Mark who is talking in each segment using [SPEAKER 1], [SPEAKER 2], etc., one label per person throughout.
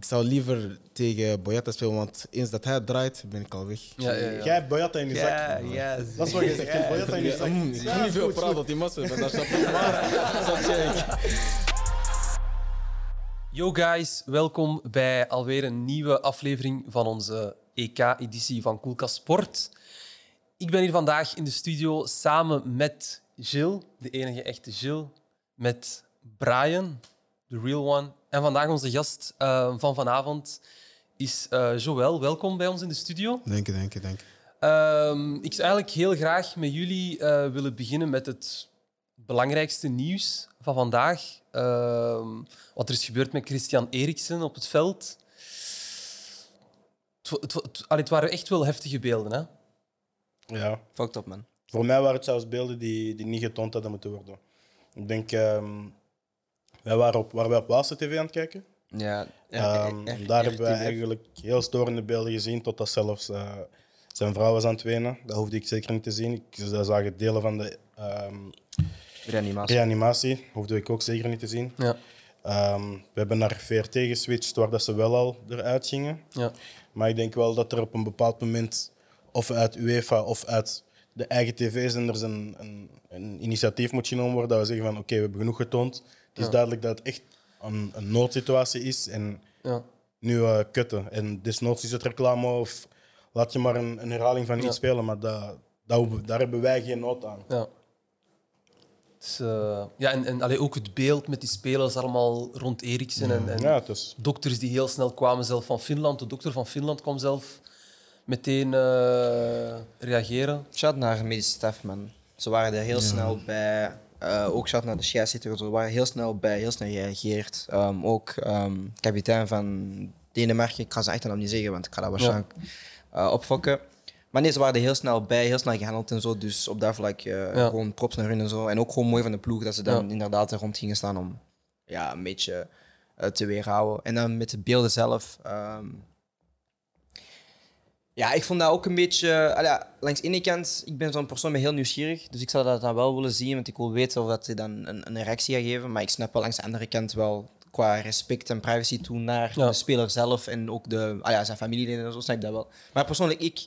[SPEAKER 1] ik zou liever tegen Boyata spelen, want eens dat hij draait, ben ik al weg.
[SPEAKER 2] Ja, ja, ja.
[SPEAKER 3] Jij hebt Boyata in je zak.
[SPEAKER 4] Ja, ja.
[SPEAKER 3] Dat is wat je zegt. Boyata in je zak.
[SPEAKER 1] Mm, ik
[SPEAKER 3] Ja,
[SPEAKER 1] ga niet veel praten, dat die massa is, dat staat maar.
[SPEAKER 2] Yo guys, welkom bij alweer een nieuwe aflevering van onze EK-editie van Koelka Sport. Ik ben hier vandaag in de studio samen met Gilles, de enige echte Gilles, met Brian, de real one. En vandaag onze gast eh, van vanavond is eh Joël. Welkom bij ons in de studio.
[SPEAKER 1] Dank je, dank je, dank je.
[SPEAKER 2] Ehm, ik zou eigenlijk heel graag met jullie eh, willen beginnen met het belangrijkste nieuws van vandaag. Ehm, wat er is gebeurd met Christian Eriksen op het veld. Het, het, het- allee, het waren echt wel heftige beelden. Hè?
[SPEAKER 3] Ja.
[SPEAKER 4] Fucked up, man.
[SPEAKER 3] Voor mij waren het zelfs beelden die, die niet getoond hadden moeten worden. Ik denk, ehm, wij waren, op, waren wij op Waalse TV aan het kijken.
[SPEAKER 4] Ja,
[SPEAKER 3] Ehm, daar hebben wij eigenlijk heel storende beelden gezien, totdat zelfs eh, zijn vrouw was aan het wenen. Dat hoefde ik zeker niet te zien. Ik ze zagen delen van de ehm,
[SPEAKER 4] Reanimatie.
[SPEAKER 3] reanimatie, hoefde ik ook zeker niet te zien.
[SPEAKER 2] Ja.
[SPEAKER 3] Ehm, we hebben naar VRT geswitcht, waar dat ze wel al eruit gingen.
[SPEAKER 2] Ja.
[SPEAKER 3] Maar ik denk wel dat er op een bepaald moment, of uit UEFA of uit de eigen tv-zenders, een, een, een initiatief moet genomen worden. Dat we zeggen van oké, we hebben genoeg getoond. Het is
[SPEAKER 2] Ja.
[SPEAKER 3] duidelijk dat het echt een, een noodsituatie is. En
[SPEAKER 2] Ja.
[SPEAKER 3] nu eh, kutten. En desnoods is het reclame of laat je maar een, een herhaling van iets
[SPEAKER 2] Ja.
[SPEAKER 3] spelen. Maar dat, dat, daar hebben wij geen nood aan.
[SPEAKER 2] Ja. Dus, eh, ja, en, en allee, ook het beeld met die spelers allemaal rond Eriksen. En, en
[SPEAKER 3] Ja, dus.
[SPEAKER 2] dokters die heel snel kwamen, zelf van Finland. De dokter van Finland kwam zelf meteen eh, reageren.
[SPEAKER 4] Shout naar de medische staf, man. Ze waren er heel snel bij. Eh, ook shout naar de scheidsrechter. Ze waren heel snel bij, heel snel gereageerd. Ehm, ook ehm, kapitein van Denemarken. Ik ga zijn achternaam niet zeggen, want ik ga dat waarschijnlijk eh, opfokken. Maar nee, ze waren er heel snel bij, heel snel gehandeld en zo. Dus op dat vlak eh,
[SPEAKER 2] Ja.
[SPEAKER 4] gewoon props naar hun en zo. En ook gewoon mooi van de ploeg dat ze dan
[SPEAKER 2] Ja.
[SPEAKER 4] inderdaad er rond gingen staan om ja, een beetje te weerhouden. En dan met de beelden zelf. ehm, ja, ik vond dat ook een beetje. ja, langs de ene kant, ik ben zo'n persoon met heel nieuwsgierig. Dus ik zou dat dan wel willen zien, want ik wil weten of dat hij dan een, een reactie gaat geven. Maar ik snap wel langs de andere kant wel qua respect en privacy toe naar
[SPEAKER 2] Ja.
[SPEAKER 4] de speler zelf en ook de, ah ja, zijn familieleden en zo, snap ik dat wel. Maar persoonlijk, ik,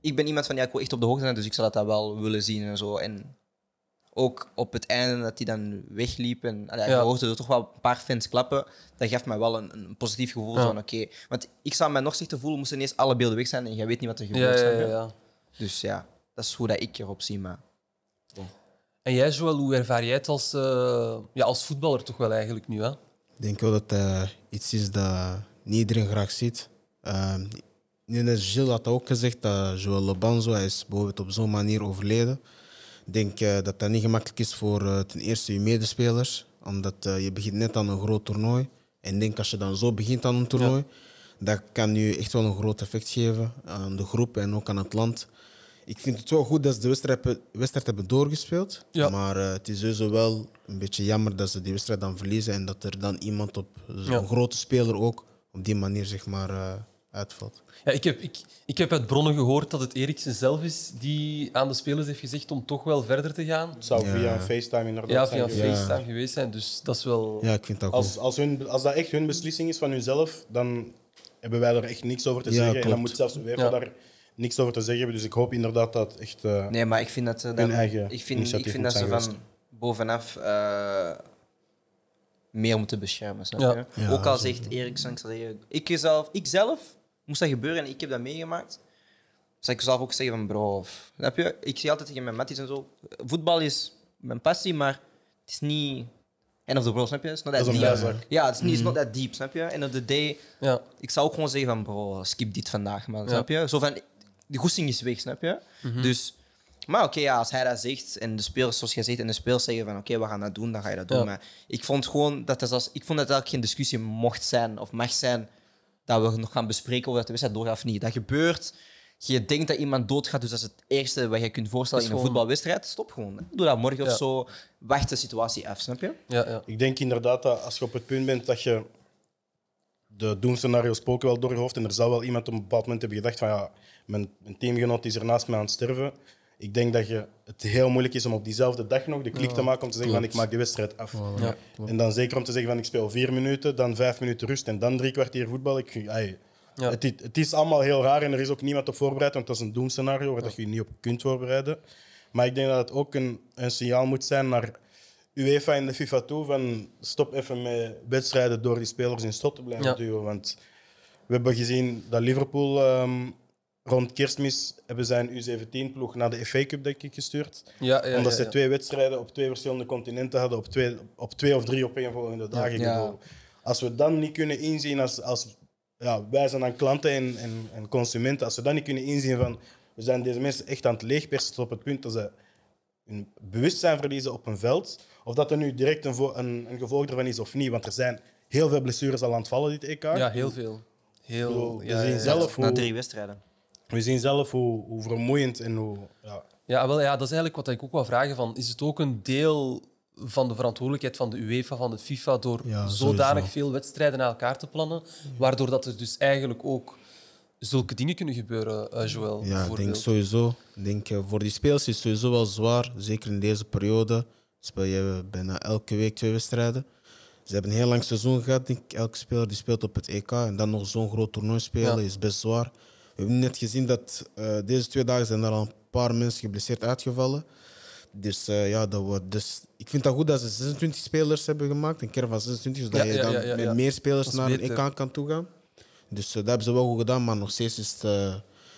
[SPEAKER 4] ik ben iemand van ja, ik wil echt op de hoogte zijn, dus ik zou dat wel willen zien en zo. En ook op het einde dat hij dan wegliep en ja,
[SPEAKER 2] Ja.
[SPEAKER 4] je hoorde er toch wel een paar fans klappen. Dat geeft mij wel een, een positief gevoel
[SPEAKER 2] Ja.
[SPEAKER 4] van oké. Want ik zou mij nog slechter voelen moesten ineens alle beelden weg zijn en jij weet niet wat er gebeurt.
[SPEAKER 2] ja, ja, ja.
[SPEAKER 4] Dus ja, dat is hoe dat ik erop zie. Maar
[SPEAKER 2] En jij, Joël, hoe ervaar jij het als, eh, ja, als voetballer toch wel eigenlijk nu? Hè?
[SPEAKER 1] Ik denk wel dat het iets is dat niet iedereen graag ziet. Uh, Gilles had ook gezegd dat Joël Lobanzo hij is bijvoorbeeld op zo'n manier overleden. Ik denk eh, dat dat niet gemakkelijk is voor eh, ten eerste je medespelers, omdat eh, je begint net aan een groot toernooi. En denk als je dan zo begint aan een toernooi, dat kan je echt wel een groot effect geven aan de groep en ook aan het land. Ik vind het wel goed dat ze de wedstrijd hebben, wedstrijd hebben doorgespeeld.
[SPEAKER 2] Ja.
[SPEAKER 1] Maar het is sowieso wel een beetje jammer dat ze die wedstrijd dan verliezen en dat er dan iemand op zo'n
[SPEAKER 2] Ja.
[SPEAKER 1] grote speler ook op die manier zeg maar, uitvalt.
[SPEAKER 2] Ja, ik, heb, ik, ik heb uit bronnen gehoord dat het Eriksen zelf is die aan de spelers heeft gezegd om toch wel verder te gaan.
[SPEAKER 3] Het zou
[SPEAKER 1] Ja.
[SPEAKER 3] via een FaceTime inderdaad
[SPEAKER 2] Ja,
[SPEAKER 3] zijn
[SPEAKER 2] via. FaceTime geweest zijn. Dus dat is wel...
[SPEAKER 1] Ja, ik vind dat
[SPEAKER 3] Als,
[SPEAKER 1] goed.
[SPEAKER 3] als, hun, als dat echt hun beslissing is van hunzelf, dan hebben wij er echt niks over te
[SPEAKER 1] Ja,
[SPEAKER 3] zeggen. En dan moet zelfs UEFA
[SPEAKER 2] Ja.
[SPEAKER 3] daar niks over te zeggen hebben. Dus ik hoop inderdaad dat echt... eh,
[SPEAKER 4] nee, maar ik vind dat ze
[SPEAKER 3] Hun
[SPEAKER 4] dan,
[SPEAKER 3] eigen
[SPEAKER 4] ik vind, ik vind dat ze van bovenaf eh, meer moeten beschermen. Snap
[SPEAKER 2] Ja.
[SPEAKER 4] je?
[SPEAKER 1] Ja,
[SPEAKER 4] ook al zegt Eriksen, ik, zal zeggen, ik, zelf, ik zelf moest dat gebeuren en ik heb dat meegemaakt. Zou ik zelf ook zeggen van bro, snap je? Ik zie altijd tegen mijn matties en zo, voetbal is mijn passie, maar het is niet end of the world, snap je? It's not that
[SPEAKER 3] Dat is
[SPEAKER 4] deep. Ja, het is niet it's not that deep, snap je? End of the day,
[SPEAKER 2] Ja.
[SPEAKER 4] ik zou ook gewoon zeggen van bro, skip dit vandaag, man,
[SPEAKER 2] Ja.
[SPEAKER 4] snap je? Zo van, de goesting is weg, snap je? Dus, maar oké, ja, als hij dat zegt en de spelers, zoals jij zegt, en de spelers zeggen van oké, we gaan dat doen, dan ga je dat doen.
[SPEAKER 2] Ja.
[SPEAKER 4] Maar ik vond gewoon dat als, ik vond dat eigenlijk geen discussie mocht zijn of mag zijn dat we nog gaan bespreken of dat de wedstrijd doorgaat of niet. Dat gebeurt. Je denkt dat iemand doodgaat, dus dat is het eerste wat je kunt voorstellen in een
[SPEAKER 2] gewoon-
[SPEAKER 4] voetbalwedstrijd. Stop gewoon. Doe dat morgen
[SPEAKER 2] Ja.
[SPEAKER 4] of zo. Wacht de situatie af, snap je?
[SPEAKER 2] Ja, ja.
[SPEAKER 3] Ik denk inderdaad dat als je op het punt bent dat je de doemscenario's spoken wel door je hoofd en er zou wel iemand op een bepaald moment hebben gedacht van ja, mijn, mijn teamgenoot is er naast mij aan het sterven. Ik denk dat je, het heel moeilijk is om op diezelfde dag nog de klik te maken om te zeggen van ik maak die wedstrijd af.
[SPEAKER 2] Ja.
[SPEAKER 3] En dan zeker om te zeggen van ik speel vier minuten, dan vijf minuten rust en dan drie kwartier voetbal. Ik, ai, het, is- het is allemaal heel raar en er is ook niemand op voorbereid, want dat is een doemscenario waar dat je je niet op kunt voorbereiden. Maar ik denk dat het ook een, een signaal moet zijn naar UEFA en de FIFA toe van stop even met wedstrijden door die spelers in stot te blijven
[SPEAKER 2] Ja.
[SPEAKER 3] duwen. Want we hebben gezien dat Liverpool ehm, rond kerstmis hebben zijn U17-ploeg naar de FA Cup denk ik gestuurd.
[SPEAKER 2] Ja, ja,
[SPEAKER 3] Omdat
[SPEAKER 2] ja,
[SPEAKER 3] ze
[SPEAKER 2] ja.
[SPEAKER 3] twee wedstrijden op twee verschillende continenten hadden, op twee, op twee of drie opeenvolgende dagen. Als we dan niet kunnen inzien, als, als ja, wij zijn dan klanten en, en, en consumenten, als we dan niet kunnen inzien van we zijn deze mensen echt aan het leegpersen tot op het punt dat ze hun bewustzijn verliezen op een veld, of dat er nu direct een, een, een gevolg ervan is of niet, want er zijn heel veel blessures al aan het vallen dit EK.
[SPEAKER 2] Ja, heel veel. Heel,
[SPEAKER 3] bedoel, we
[SPEAKER 2] ja,
[SPEAKER 3] zien
[SPEAKER 2] ja, ja.
[SPEAKER 3] zelf
[SPEAKER 4] Na drie wedstrijden.
[SPEAKER 3] We zien zelf hoe, hoe vermoeiend en hoe... Ja,
[SPEAKER 2] Ja, wel, ja, dat is eigenlijk wat ik ook wil vragen. Van, is het ook een deel van de verantwoordelijkheid van de UEFA, van de FIFA, door
[SPEAKER 1] Ja,
[SPEAKER 2] zodanig
[SPEAKER 1] sowieso.
[SPEAKER 2] veel wedstrijden naar elkaar te plannen, waardoor dat er dus eigenlijk ook zulke dingen kunnen gebeuren, eh Joël,
[SPEAKER 1] Ja, ik denk sowieso. Ik denk, eh, voor die spelers is het sowieso wel zwaar. Zeker in deze periode speel je bijna elke week twee wedstrijden. Ze hebben een heel lang seizoen gehad. Denk ik. Elke speler die speelt op het EK en dan nog zo'n groot toernooi spelen
[SPEAKER 2] Ja.
[SPEAKER 1] is best zwaar. We hebben net gezien dat eh, deze twee dagen zijn er al een paar mensen geblesseerd uitgevallen. Dus eh, ja, dat wordt. Dus ik vind het goed dat ze 26 spelers hebben gemaakt. Een keer van 26, zodat
[SPEAKER 2] Ja,
[SPEAKER 1] je
[SPEAKER 2] ja,
[SPEAKER 1] dan
[SPEAKER 2] ja, ja,
[SPEAKER 1] met
[SPEAKER 2] ja.
[SPEAKER 1] meer spelers
[SPEAKER 2] Dat
[SPEAKER 1] naar een
[SPEAKER 2] beter.
[SPEAKER 1] EK kan toegaan. Dus eh, dat hebben ze wel goed gedaan, maar nog steeds is het eh,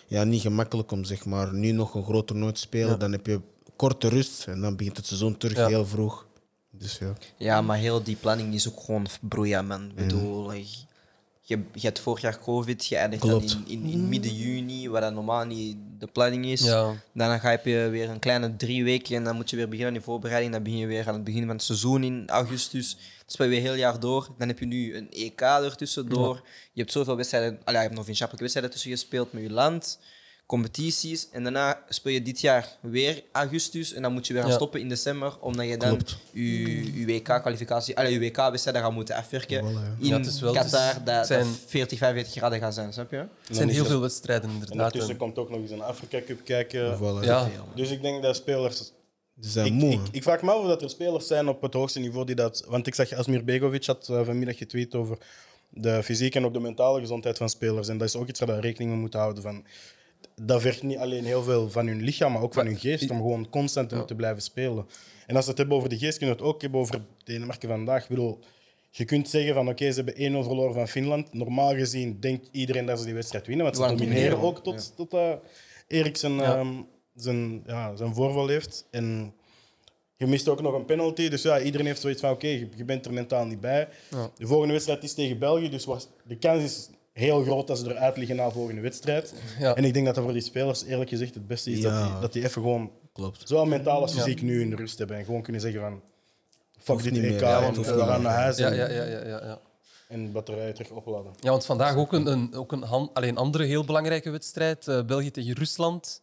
[SPEAKER 1] ja, niet gemakkelijk om zeg maar, nu nog een groot toernooi te spelen.
[SPEAKER 2] Ja.
[SPEAKER 1] Dan heb je korte rust en dan begint het seizoen terug
[SPEAKER 2] Ja.
[SPEAKER 1] heel vroeg. Dus ja.
[SPEAKER 4] Ja, maar heel die planning is ook gewoon broeia, man. Ik bedoel, je, je, je hebt vorig jaar COVID, je eindigt dan in, in, in midden juni, wat dan normaal niet de planning is.
[SPEAKER 2] Ja.
[SPEAKER 4] Dan ga je weer een kleine drie weken en dan moet je weer beginnen aan die voorbereiding. Dan begin je weer aan het begin van het seizoen in augustus. Dan speel je weer heel jaar door. Dan heb je nu een EK ertussendoor. Je hebt zoveel wedstrijden, allee, je hebt nog vriendschappelijke wedstrijden tussen gespeeld met je land. Competities. En daarna speel je dit jaar weer augustus. En dan moet je weer gaan
[SPEAKER 2] Ja.
[SPEAKER 4] stoppen in december. Omdat je dan je, WK-kwalificatie, je WK-wedstrijden gaat moeten afwerken.
[SPEAKER 1] Voilà, ja.
[SPEAKER 4] In
[SPEAKER 2] Ja, het is wel-
[SPEAKER 4] Qatar, dat,
[SPEAKER 2] zijn-
[SPEAKER 4] dat 40, 45 graden gaat zijn, snap je?
[SPEAKER 2] Het
[SPEAKER 3] dan
[SPEAKER 2] zijn heel
[SPEAKER 3] er-
[SPEAKER 2] veel wedstrijden,
[SPEAKER 3] En
[SPEAKER 2] inderdaad.
[SPEAKER 3] daartussen
[SPEAKER 2] En-
[SPEAKER 3] komt ook nog eens een Afrika Cup kijken.
[SPEAKER 1] Voilà.
[SPEAKER 2] Ja.
[SPEAKER 3] Dus ik denk dat spelers Ik,
[SPEAKER 1] moe.
[SPEAKER 3] ik, ik vraag me af of dat er spelers zijn op het hoogste niveau die dat. Want ik zag Asmir Begovic had eh, vanmiddag getweet over de fysieke en ook de mentale gezondheid van spelers. En dat is ook iets waar we rekening mee moeten houden. Van, dat vergt niet alleen heel veel van hun lichaam, maar ook van hun geest om gewoon constant te moeten blijven spelen. En als we het hebben over de geest, kunnen we het ook hebben over Denemarken vandaag. Ik bedoel, je kunt zeggen van oké, ze hebben 1-0 verloren van Finland. Normaal gezien denkt iedereen dat ze die wedstrijd winnen, want ze domineren ook tot, tot uh, Erik zijn,
[SPEAKER 2] Ja.
[SPEAKER 3] ehm, zijn, ja, zijn voorval heeft. En je mist ook nog een penalty. Dus ja, iedereen heeft zoiets van: oké, je, je bent er mentaal niet bij. De volgende wedstrijd is tegen België. Dus was- de kans is heel groot dat ze eruit liggen na de volgende wedstrijd.
[SPEAKER 2] Ja.
[SPEAKER 3] En ik denk dat dat voor die spelers eerlijk gezegd het beste is dat, die, dat die even gewoon,
[SPEAKER 1] Klopt.
[SPEAKER 3] zowel mentaal als
[SPEAKER 2] Ja.
[SPEAKER 3] fysiek, nu in de rust hebben. En gewoon kunnen zeggen: van fuck dit
[SPEAKER 1] niet
[SPEAKER 3] EK.
[SPEAKER 1] hoeft
[SPEAKER 3] we
[SPEAKER 1] niet
[SPEAKER 3] gaan
[SPEAKER 1] meer.
[SPEAKER 3] naar huis
[SPEAKER 2] Ja,
[SPEAKER 3] en,
[SPEAKER 2] ja, ja, ja, ja, ja.
[SPEAKER 3] en batterijen terug opladen.
[SPEAKER 2] Ja, want vandaag ook een, een, ook een han- alleen andere heel belangrijke wedstrijd. eh, België tegen Rusland.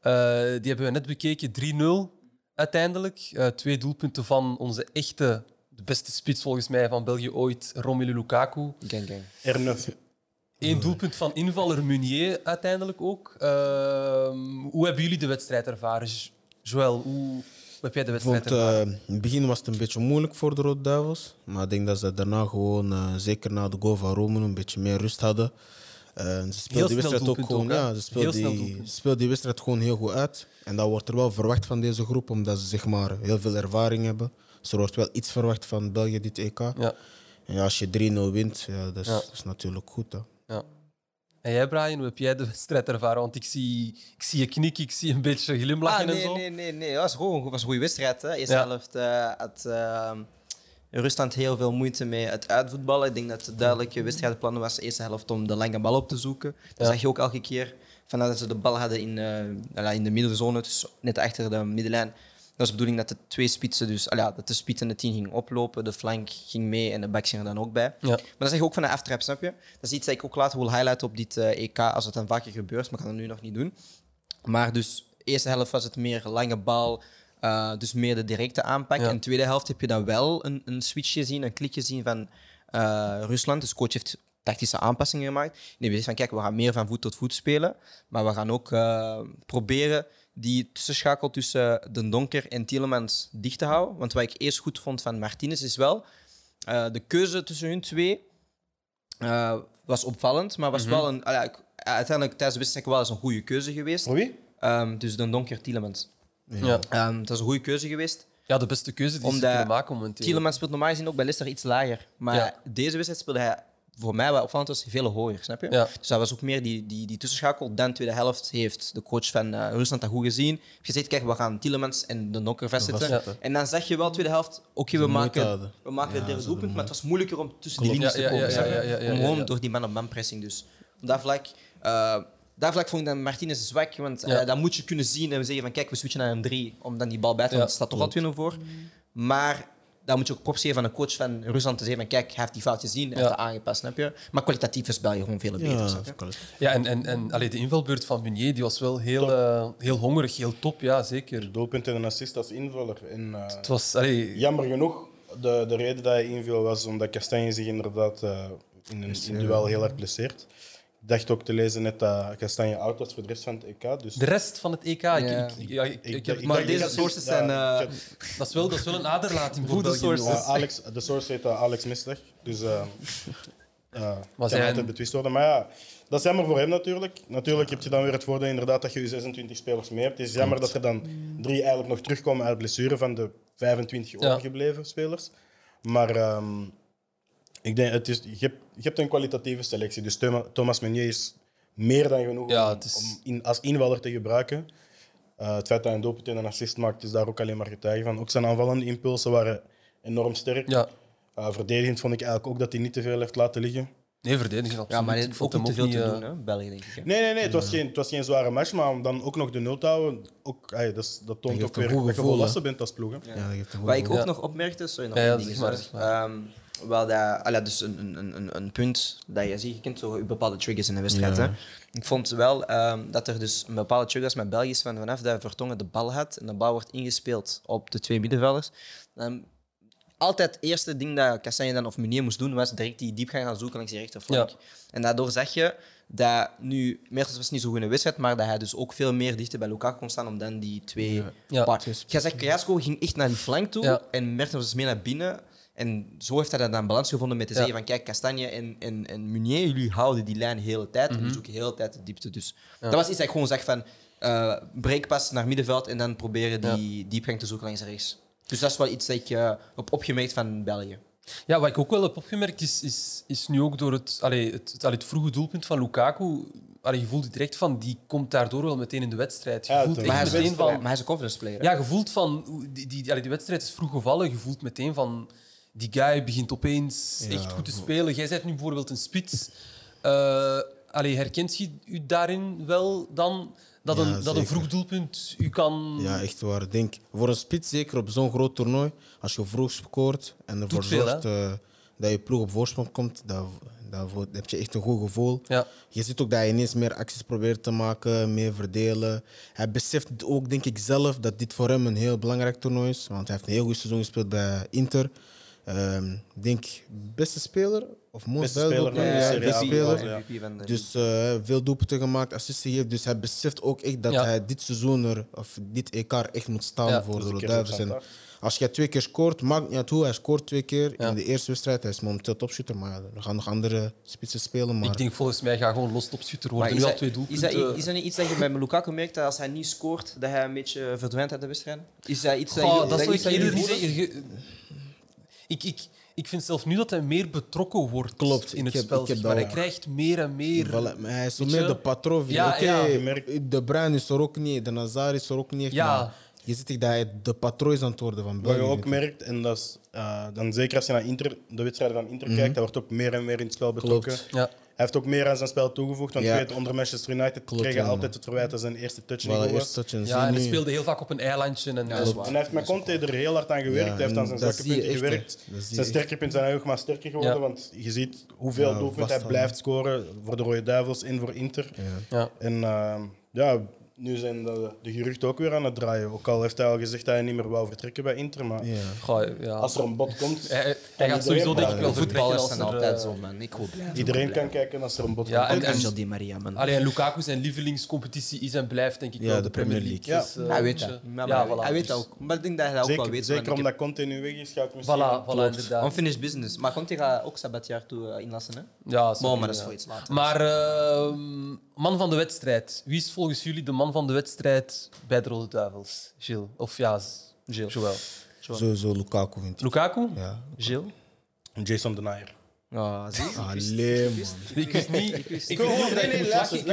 [SPEAKER 2] Eh, die hebben we net bekeken. 3-0 uiteindelijk. Eh, twee doelpunten van onze echte, de beste spits volgens mij van België ooit, Romelu Lukaku.
[SPEAKER 4] Gang, gang.
[SPEAKER 3] R9.
[SPEAKER 2] Eén doelpunt van invaller Munier uiteindelijk ook. Ehm, hoe hebben jullie de wedstrijd ervaren? Jo- Joël, hoe, heb jij de wedstrijd
[SPEAKER 1] vond, eh,
[SPEAKER 2] ervaren?
[SPEAKER 1] in het begin was het een beetje moeilijk voor de Rode Duivels. Maar ik denk dat ze daarna gewoon, eh, zeker na de goal van Romen, een beetje meer rust hadden. Eh, ze speelden die wedstrijd ook gewoon,
[SPEAKER 2] ook,
[SPEAKER 1] ja, speelden die, ze speelden die wedstrijd gewoon heel goed uit. En dat wordt er wel verwacht van deze groep, omdat ze zeg maar, heel veel ervaring hebben. Dus er wordt wel iets verwacht van België dit EK.
[SPEAKER 2] Ja,
[SPEAKER 1] En ja, als je 3-0 wint, ja, dat, is,
[SPEAKER 2] Ja.
[SPEAKER 1] dat is natuurlijk goed. Hè.
[SPEAKER 2] Ja. En jij, Brian, hoe heb jij de wedstrijd ervaren? Want ik zie, ik zie je knikken, ik zie een beetje glimlachen
[SPEAKER 4] Ah,
[SPEAKER 2] en
[SPEAKER 4] nee,
[SPEAKER 2] zo.
[SPEAKER 4] nee, nee, nee. Het was gewoon het was een goede wedstrijd. Hè. Eerste
[SPEAKER 2] Ja.
[SPEAKER 4] helft eh, had eh, Rusland heel veel moeite met het uitvoetballen. Ik denk dat het duidelijke wedstrijdplan was de eerste helft om de lange bal op te zoeken. Dat
[SPEAKER 2] Ja.
[SPEAKER 4] zag je ook elke keer. Vanuit dat ze de bal hadden in, eh, in de middenzone, dus net achter de middenlijn. Dat was de bedoeling dat de twee spitsen, dus ja, dat de spits en de tien ging oplopen, de flank ging mee en de back ging er dan ook bij.
[SPEAKER 2] Ja.
[SPEAKER 4] Maar dat zeg je ook van de aftrap, snap je? Dat is iets dat ik ook later wil highlighten op dit eh, EK, als het dan vaker gebeurt, maar ik kan het nu nog niet doen. Maar dus, de eerste helft was het meer lange bal, eh, dus meer de directe aanpak.
[SPEAKER 2] Ja.
[SPEAKER 4] En de tweede helft heb je dan wel een, een switch gezien, een klik gezien van eh, Rusland. Dus de coach heeft tactische aanpassingen gemaakt. Nee, we zeggen van kijk, we gaan meer van voet tot voet spelen. Maar we gaan ook proberen die tussenschakel tussen De Donker en Tielemans dicht te houden. Want wat ik eerst goed vond van Martinez is wel eh, de keuze tussen hun twee eh, was opvallend, maar was wel een. ja, ik- uiteindelijk tijdens de wedstrijd wel eens een goede keuze geweest.
[SPEAKER 3] Voor wie?
[SPEAKER 4] Ehm, dus De Donker Tielemans.
[SPEAKER 2] Ja.
[SPEAKER 4] Ehm, dat is een goede keuze geweest.
[SPEAKER 2] ja, de beste keuze die ze kunnen maken momenteel.
[SPEAKER 4] Tielemans speelt normaal gezien ook bij Leicester iets lager. Maar
[SPEAKER 2] Ja.
[SPEAKER 4] deze wedstrijd speelde hij voor mij wat opvallend was, veel hoger, snap je?
[SPEAKER 2] Ja.
[SPEAKER 4] Dus dat was ook meer die, die, die tussenschakel. Dan tweede helft heeft de coach van eh, Rusland dat goed gezien. Heeft gezegd, kijk, we gaan Tielemans en de Donker vastzetten. En dan zeg je wel tweede helft, oké, we maken, we maken
[SPEAKER 1] Ja,
[SPEAKER 4] het derde doelpunt, maar het was moeilijker om tussen die linies
[SPEAKER 2] Ja,
[SPEAKER 4] te komen.
[SPEAKER 2] ja,
[SPEAKER 4] snap je?
[SPEAKER 2] ja, ja, ja,
[SPEAKER 4] Om gewoon
[SPEAKER 2] ja.
[SPEAKER 4] door die man-op-man pressing. Dus op dat vlak, eh, daar vlak vond ik dan Martinez zwak, want
[SPEAKER 2] Ja.
[SPEAKER 4] eh, dan moet je kunnen zien en zeggen van kijk, we switchen naar een 3 om dan die bal bij te
[SPEAKER 2] Ja,
[SPEAKER 4] houden. Het staat toch al 2-0 voor. Maar dan moet je ook props geven aan de coach van Rusland te zeggen van kijk, hij heeft die fout gezien, hij heeft dat aangepast, snap je? Maar kwalitatief is België gewoon veel beter,
[SPEAKER 1] Ja,
[SPEAKER 4] snap je?
[SPEAKER 1] klopt.
[SPEAKER 2] Ja, en, en, en allee, de invalbeurt van Meunier die was wel heel, eh, heel hongerig, heel top, ja, zeker.
[SPEAKER 3] Doelpunt en een assist als invaller. En, eh,
[SPEAKER 2] Het was, allee,
[SPEAKER 3] Jammer genoeg, de, de reden dat hij inviel was omdat Kastanje zich inderdaad eh, in een in een duel heel hard blesseert. Ik dacht ook te lezen net dat Kastanje oud was voor de rest van het EK. Dus
[SPEAKER 2] de rest van het EK, ik,
[SPEAKER 4] Ja.
[SPEAKER 2] ik, ja, ik, ik heb,
[SPEAKER 3] ik
[SPEAKER 4] maar deze sources zijn, eh,
[SPEAKER 3] heb-
[SPEAKER 2] dat, is wel, dat is wel een aderlating voor België.
[SPEAKER 4] sources.
[SPEAKER 3] Alex, de source heet eh, Alex Misdag. Dus eh, kan altijd betwist worden. Maar ja, dat is jammer voor hem natuurlijk. Natuurlijk heb je dan weer het voordeel inderdaad dat je je 26 spelers mee hebt. Het is jammer dat er dan drie eigenlijk nog terugkomen uit blessure van de 25
[SPEAKER 2] Ja.
[SPEAKER 3] overgebleven spelers. Maar ehm, ik denk, het is, je, hebt, je hebt een kwalitatieve selectie. Dus Thoma- Thomas Meunier is meer dan genoeg
[SPEAKER 2] Ja,
[SPEAKER 3] om,
[SPEAKER 2] het is-
[SPEAKER 3] om in, als invaller te gebruiken. Eh, het feit dat hij een doelpunt en een assist maakt, is daar ook alleen maar getuige van. Ook zijn aanvallende impulsen waren enorm sterk.
[SPEAKER 2] Ja,
[SPEAKER 3] Uh, verdedigend vond ik eigenlijk ook dat hij niet te veel heeft laten liggen.
[SPEAKER 2] nee, verdedigen absoluut.
[SPEAKER 4] Ja, maar heeft
[SPEAKER 2] vond
[SPEAKER 4] ook te veel te
[SPEAKER 2] niet,
[SPEAKER 4] doen,
[SPEAKER 2] eh,
[SPEAKER 4] hè? België, denk ik. hè.
[SPEAKER 3] Nee, nee, nee, het was, geen, het was geen zware match, maar om dan ook nog de nul te houden, ook, ay, dat, is- dat toont ook weer dat je volwassen bent als ploeg. Hè.
[SPEAKER 1] Ja, dat geeft een
[SPEAKER 4] Wat ik ook
[SPEAKER 2] Ja.
[SPEAKER 4] nog opmerkte, sorry, nog
[SPEAKER 2] Ja, maar,
[SPEAKER 4] ehm, wel dat, allee, dus een, een, een- een, punt dat je ziet, je kent zo bepaalde triggers in de wedstrijd.
[SPEAKER 1] Ja.
[SPEAKER 4] Hè? Ik vond wel ehm, dat er dus een bepaalde triggers met België van vanaf dat Vertongen de bal had en de bal wordt ingespeeld op de twee middenvelders. Dan altijd het eerste ding dat Castagne dan of Meunier moest doen, was direct die diepgang gaan zoeken langs die rechterflank.
[SPEAKER 2] Ja.
[SPEAKER 4] En daardoor zag je dat nu, Mertens was niet zo goed in de wedstrijd, maar dat hij dus ook veel meer dichter bij Lukaku kon staan om dan die twee
[SPEAKER 2] Ja.
[SPEAKER 4] part- Jij zegt, Carrasco ging echt naar die flank toe
[SPEAKER 2] Ja.
[SPEAKER 4] en Mertens was meer naar binnen. En zo heeft hij dan balans gevonden met te
[SPEAKER 2] Ja.
[SPEAKER 4] zeggen van kijk, Castagne en, en, en Meunier, jullie houden die lijn de hele tijd
[SPEAKER 2] Mhm.
[SPEAKER 4] en die zoeken de hele tijd de diepte. Dus dat was iets dat ik gewoon zeg van eh breekpas naar middenveld en dan proberen die diepgang te zoeken langs rechts. Dus dat is wel iets dat ik eh, heb opgemerkt van België.
[SPEAKER 2] Ja, wat ik ook wel heb opgemerkt is, is, is nu ook door het, allee, het, het, het vroege doelpunt van Lukaku. Allee, je voelt direct van, die komt daardoor wel meteen in de wedstrijd. Je
[SPEAKER 3] Ja,
[SPEAKER 2] voelt
[SPEAKER 4] Maar hij, is,
[SPEAKER 2] meteen
[SPEAKER 4] maar
[SPEAKER 2] van...
[SPEAKER 4] hij is een confidence player. hè?
[SPEAKER 2] Ja, je voelt van, die, die, allee, die wedstrijd is vroeg gevallen. Je voelt meteen van, die guy begint opeens
[SPEAKER 1] Ja,
[SPEAKER 2] echt goed te spelen. Jij bent nu bijvoorbeeld een spits. Allee, herkent je u daarin wel dan dat,
[SPEAKER 1] Ja,
[SPEAKER 2] een, dat een vroeg doelpunt u kan...
[SPEAKER 1] Ja, echt waar. Denk, voor een spits, zeker op zo'n groot toernooi, als je vroeg scoort en ervoor
[SPEAKER 2] veel,
[SPEAKER 1] zorgt eh, dat je ploeg op voorsprong komt, dan, heb je echt een goed gevoel.
[SPEAKER 2] Ja.
[SPEAKER 1] Je ziet ook dat hij ineens meer acties probeert te maken, meer verdelen. Hij beseft ook, denk ik zelf, dat dit voor hem een heel belangrijk toernooi is. Want hij heeft een heel goed seizoen gespeeld bij Inter. Ehm, Ik denk, beste speler of most
[SPEAKER 3] Beste
[SPEAKER 1] valuable
[SPEAKER 3] speler
[SPEAKER 1] ja, beste speler.
[SPEAKER 3] ja.
[SPEAKER 1] Dus eh, veel doelpunten gemaakt, assisten gegeven. Dus hij beseft ook echt dat
[SPEAKER 2] Ja.
[SPEAKER 1] hij dit seizoen er, of dit EK echt moet staan
[SPEAKER 2] Ja.
[SPEAKER 1] voor de Duivels. En als je twee keer scoort, maakt niet uit hoe. Hij scoort twee keer
[SPEAKER 2] Ja.
[SPEAKER 1] in de eerste wedstrijd. Hij is momenteel topshooter, maar er gaan nog andere spitsen spelen. Maar
[SPEAKER 2] Ik denk volgens mij gaat gewoon los topschutter
[SPEAKER 4] Maar
[SPEAKER 2] worden.
[SPEAKER 4] is
[SPEAKER 2] Nu al
[SPEAKER 4] dat,
[SPEAKER 2] twee
[SPEAKER 4] is, dat, is dat niet iets dat je bij Lukaku merkt dat als hij niet scoort, dat hij een beetje verdwijnt uit de wedstrijd? Is dat iets dat,
[SPEAKER 2] Goh,
[SPEAKER 4] je-
[SPEAKER 2] dat zou
[SPEAKER 4] iets
[SPEAKER 2] ik
[SPEAKER 4] dat
[SPEAKER 2] eerder
[SPEAKER 4] jullie
[SPEAKER 2] niet
[SPEAKER 4] voelen?
[SPEAKER 2] zeggen. Je- Ik, ik, ik vind zelfs nu dat hij meer betrokken wordt
[SPEAKER 1] Klopt,
[SPEAKER 2] in het
[SPEAKER 1] heb-
[SPEAKER 2] spel. maar hij krijgt meer en meer.
[SPEAKER 1] Voilà, maar hij is zo meer de patroon.
[SPEAKER 2] Ja,
[SPEAKER 1] de Bruin is er ook niet, de Nazar is er ook niet.
[SPEAKER 2] Ja.
[SPEAKER 1] maar Je ziet echt dat hij de patroon is aan het worden van
[SPEAKER 3] Wat
[SPEAKER 1] België.
[SPEAKER 3] je ook merkt, en dat is eh, dan zeker als je naar Inter, de wedstrijden van Inter kijkt, hij wordt ook meer en meer in het spel betrokken.
[SPEAKER 1] Klopt.
[SPEAKER 2] Ja.
[SPEAKER 3] Hij heeft ook meer aan zijn spel toegevoegd, want
[SPEAKER 1] Ja.
[SPEAKER 3] je weet, onder Manchester United
[SPEAKER 1] Klopt,
[SPEAKER 3] kreeg hij
[SPEAKER 1] ja,
[SPEAKER 3] altijd het verwijt dat zijn eerste touch niet
[SPEAKER 1] Voilà,
[SPEAKER 3] goed was.
[SPEAKER 2] ja, en hij speelde heel vaak op een eilandje. En, en-
[SPEAKER 3] hij heeft met Conte er heel hard aan gewerkt.
[SPEAKER 1] Ja,
[SPEAKER 3] hij heeft aan zijn zwakke punten gewerkt. Zijn sterke punten zijn ook maar sterker geworden,
[SPEAKER 2] Ja.
[SPEAKER 3] want je ziet hoeveel
[SPEAKER 1] Ja,
[SPEAKER 3] doelpunten hij blijft scoren voor de Rode Duivels en voor Inter.
[SPEAKER 1] Ja.
[SPEAKER 2] ja.
[SPEAKER 3] En eh, ja, nu zijn de, de geruchten ook weer aan het draaien. Ook al heeft hij al gezegd dat hij niet meer wou vertrekken bij Inter. Maar
[SPEAKER 1] Ja.
[SPEAKER 2] Goh, ja.
[SPEAKER 3] als er een bod komt,
[SPEAKER 2] hij, gaat sowieso denk ik wel
[SPEAKER 4] Voetballers
[SPEAKER 2] als
[SPEAKER 4] zijn altijd
[SPEAKER 2] eh,
[SPEAKER 4] zo, man. Ik hoop
[SPEAKER 3] iedereen kan kijken als er een bod
[SPEAKER 2] Ja,
[SPEAKER 3] komt.
[SPEAKER 2] en-
[SPEAKER 3] Dus
[SPEAKER 4] Angel Di Maria, man.
[SPEAKER 2] Allee, en Lukaku zijn lievelingscompetitie is en blijft denk ik
[SPEAKER 1] Ja,
[SPEAKER 2] wel
[SPEAKER 1] de Premier League.
[SPEAKER 3] Ja.
[SPEAKER 2] Dus, eh,
[SPEAKER 4] hij weet
[SPEAKER 2] moet
[SPEAKER 4] dat.
[SPEAKER 2] je-
[SPEAKER 4] Ja,
[SPEAKER 2] Ja,
[SPEAKER 4] maar
[SPEAKER 2] voilà.
[SPEAKER 4] hij weet dat
[SPEAKER 2] Dus-
[SPEAKER 4] ook. Maar ik denk dat hij dat ook wel weet.
[SPEAKER 3] zeker omdat Conte nu weg is, ga ik misschien...
[SPEAKER 2] Voilà, voilà, inderdaad.
[SPEAKER 4] Unfinished business. Maar Conte gaat ook Sabatier toe eh, inlassen, hè?
[SPEAKER 2] Ja,
[SPEAKER 4] Maar, maar dat is voor iets later.
[SPEAKER 2] Maar ehm, man van de wedstrijd. Wie is volgens jullie de man van de wedstrijd bij de Rode Duivels? Gilles? Of ja,
[SPEAKER 4] Gilles.
[SPEAKER 2] Joël.
[SPEAKER 1] Sowieso Lukaku vind ik.
[SPEAKER 2] Lukaku?
[SPEAKER 1] Ja.
[SPEAKER 4] Gilles?
[SPEAKER 3] Jason Denayer.
[SPEAKER 4] Ja, zie je?
[SPEAKER 1] Allee, man.
[SPEAKER 2] Ik wist niet. Ik
[SPEAKER 3] gewoon-